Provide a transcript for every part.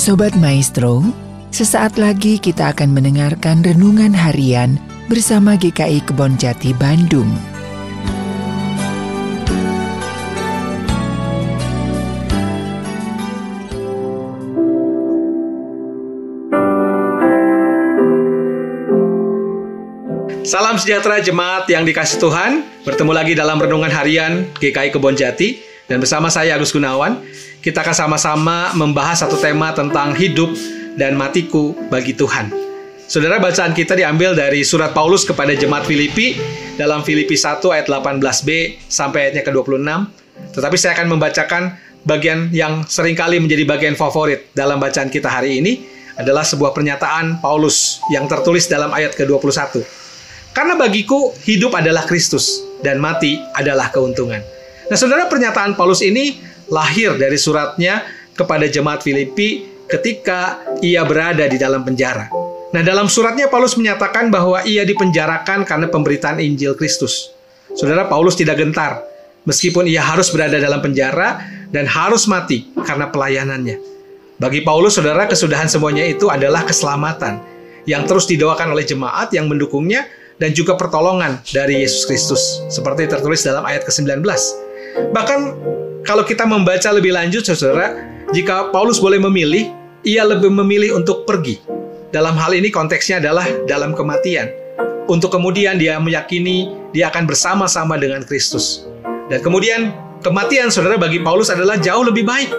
Sobat Maestro, sesaat lagi kita akan mendengarkan renungan harian bersama GKI Kebon Jati Bandung. Salam sejahtera jemaat yang dikasih Tuhan. Bertemu lagi dalam renungan harian GKI Kebon Jati dan bersama saya Agus Gunawan, kita akan sama-sama membahas satu tema tentang hidup dan matiku bagi Tuhan. Saudara bacaan kita diambil dari surat Paulus kepada jemaat Filipi dalam Filipi 1 ayat 18b sampai ayatnya ke-26. Tetapi saya akan membacakan bagian yang sering kali menjadi bagian favorit dalam bacaan kita hari ini adalah sebuah pernyataan Paulus yang tertulis dalam ayat ke-21. Karena bagiku hidup adalah Kristus dan mati adalah keuntungan. Nah, saudara pernyataan Paulus ini lahir dari suratnya kepada jemaat Filipi ketika ia berada di dalam penjara. Nah, dalam suratnya Paulus menyatakan bahwa ia dipenjarakan karena pemberitaan Injil Kristus. Saudara Paulus tidak gentar meskipun ia harus berada dalam penjara dan harus mati karena pelayanannya. Bagi Paulus, saudara, kesudahan semuanya itu adalah keselamatan yang terus didoakan oleh jemaat yang mendukungnya dan juga pertolongan dari Yesus Kristus seperti tertulis dalam ayat ke-19. Bahkan kalau kita membaca lebih lanjut Saudara, jika Paulus boleh memilih, ia lebih memilih untuk pergi. Dalam hal ini konteksnya adalah dalam kematian. Untuk kemudian dia meyakini dia akan bersama-sama dengan Kristus. Dan kemudian kematian Saudara bagi Paulus adalah jauh lebih baik.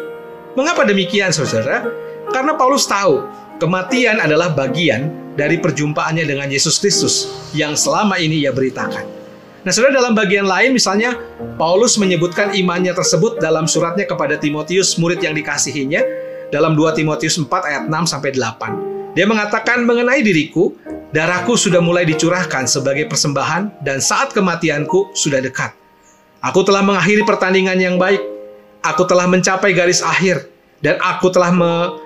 Mengapa demikian Saudara? Karena Paulus tahu kematian adalah bagian dari perjumpaannya dengan Yesus Kristus yang selama ini ia beritakan. Nah, saudara dalam bagian lain misalnya Paulus menyebutkan imannya tersebut dalam suratnya kepada Timotius murid yang dikasihinya dalam 2 Timotius 4 ayat 6 sampai 8. Dia mengatakan mengenai diriku, darahku sudah mulai dicurahkan sebagai persembahan dan saat kematianku sudah dekat. Aku telah mengakhiri pertandingan yang baik. Aku telah mencapai garis akhir dan aku telah me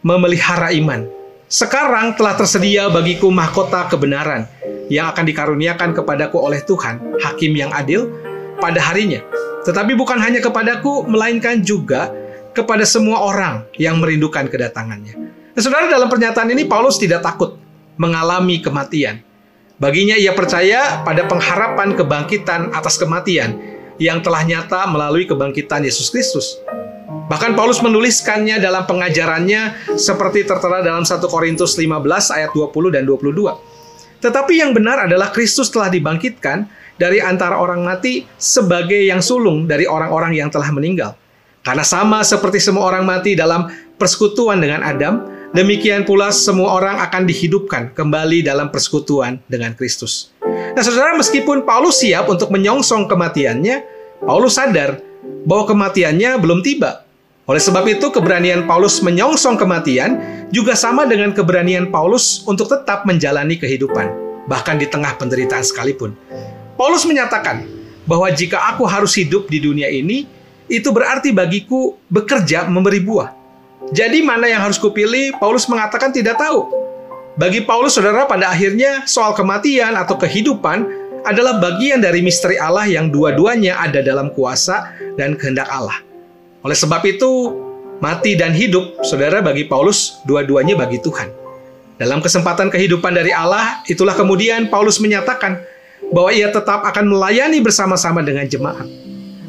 memelihara iman. Sekarang telah tersedia bagiku mahkota kebenaran yang akan dikaruniakan kepadaku oleh Tuhan, hakim yang adil, pada harinya. Tetapi bukan hanya kepadaku, melainkan juga kepada semua orang yang merindukan kedatangannya. Nah, saudara, dalam pernyataan ini Paulus tidak takut mengalami kematian. Baginya ia percaya pada pengharapan kebangkitan atas kematian yang telah nyata melalui kebangkitan Yesus Kristus. Bahkan Paulus menuliskannya dalam pengajarannya seperti tertera dalam 1 Korintus 15 ayat 20 dan 22. Tetapi yang benar adalah Kristus telah dibangkitkan dari antara orang mati sebagai yang sulung dari orang-orang yang telah meninggal. Karena sama seperti semua orang mati dalam persekutuan dengan Adam, demikian pula semua orang akan dihidupkan kembali dalam persekutuan dengan Kristus. Nah, saudara, meskipun Paulus siap untuk menyongsong kematiannya, Paulus sadar bahwa kematiannya belum tiba oleh sebab itu, keberanian Paulus menyongsong kematian juga sama dengan keberanian Paulus untuk tetap menjalani kehidupan, bahkan di tengah penderitaan sekalipun. Paulus menyatakan bahwa jika aku harus hidup di dunia ini, itu berarti bagiku bekerja memberi buah. Jadi mana yang harus kupilih? Paulus mengatakan tidak tahu. Bagi Paulus, saudara, pada akhirnya soal kematian atau kehidupan adalah bagian dari misteri Allah yang dua-duanya ada dalam kuasa dan kehendak Allah. Oleh sebab itu, mati dan hidup, saudara, bagi Paulus, dua-duanya bagi Tuhan. Dalam kesempatan kehidupan dari Allah, itulah kemudian Paulus menyatakan bahwa ia tetap akan melayani bersama-sama dengan jemaat.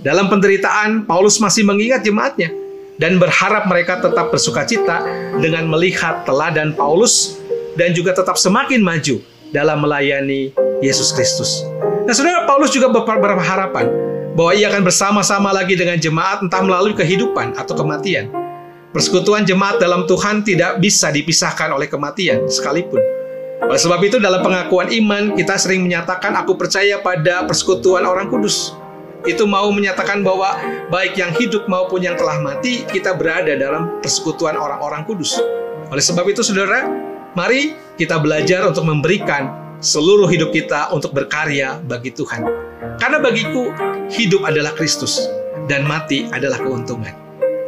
Dalam penderitaan, Paulus masih mengingat jemaatnya dan berharap mereka tetap bersukacita cita dengan melihat teladan Paulus dan juga tetap semakin maju dalam melayani Yesus Kristus. Nah, saudara Paulus juga berharapan bahwa ia akan bersama-sama lagi dengan jemaat entah melalui kehidupan atau kematian. Persekutuan jemaat dalam Tuhan tidak bisa dipisahkan oleh kematian sekalipun. Oleh sebab itu dalam pengakuan iman kita sering menyatakan aku percaya pada persekutuan orang kudus. Itu mau menyatakan bahwa baik yang hidup maupun yang telah mati kita berada dalam persekutuan orang-orang kudus. Oleh sebab itu saudara, mari kita belajar untuk memberikan seluruh hidup kita untuk berkarya bagi Tuhan. Karena bagiku hidup adalah Kristus dan mati adalah keuntungan.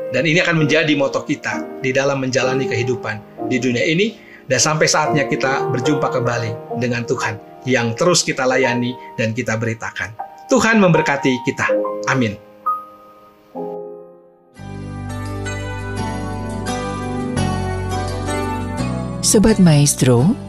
Dan ini akan menjadi moto kita di dalam menjalani kehidupan di dunia ini dan sampai saatnya kita berjumpa kembali dengan Tuhan yang terus kita layani dan kita beritakan. Tuhan memberkati kita. Amin. Sobat Maestro,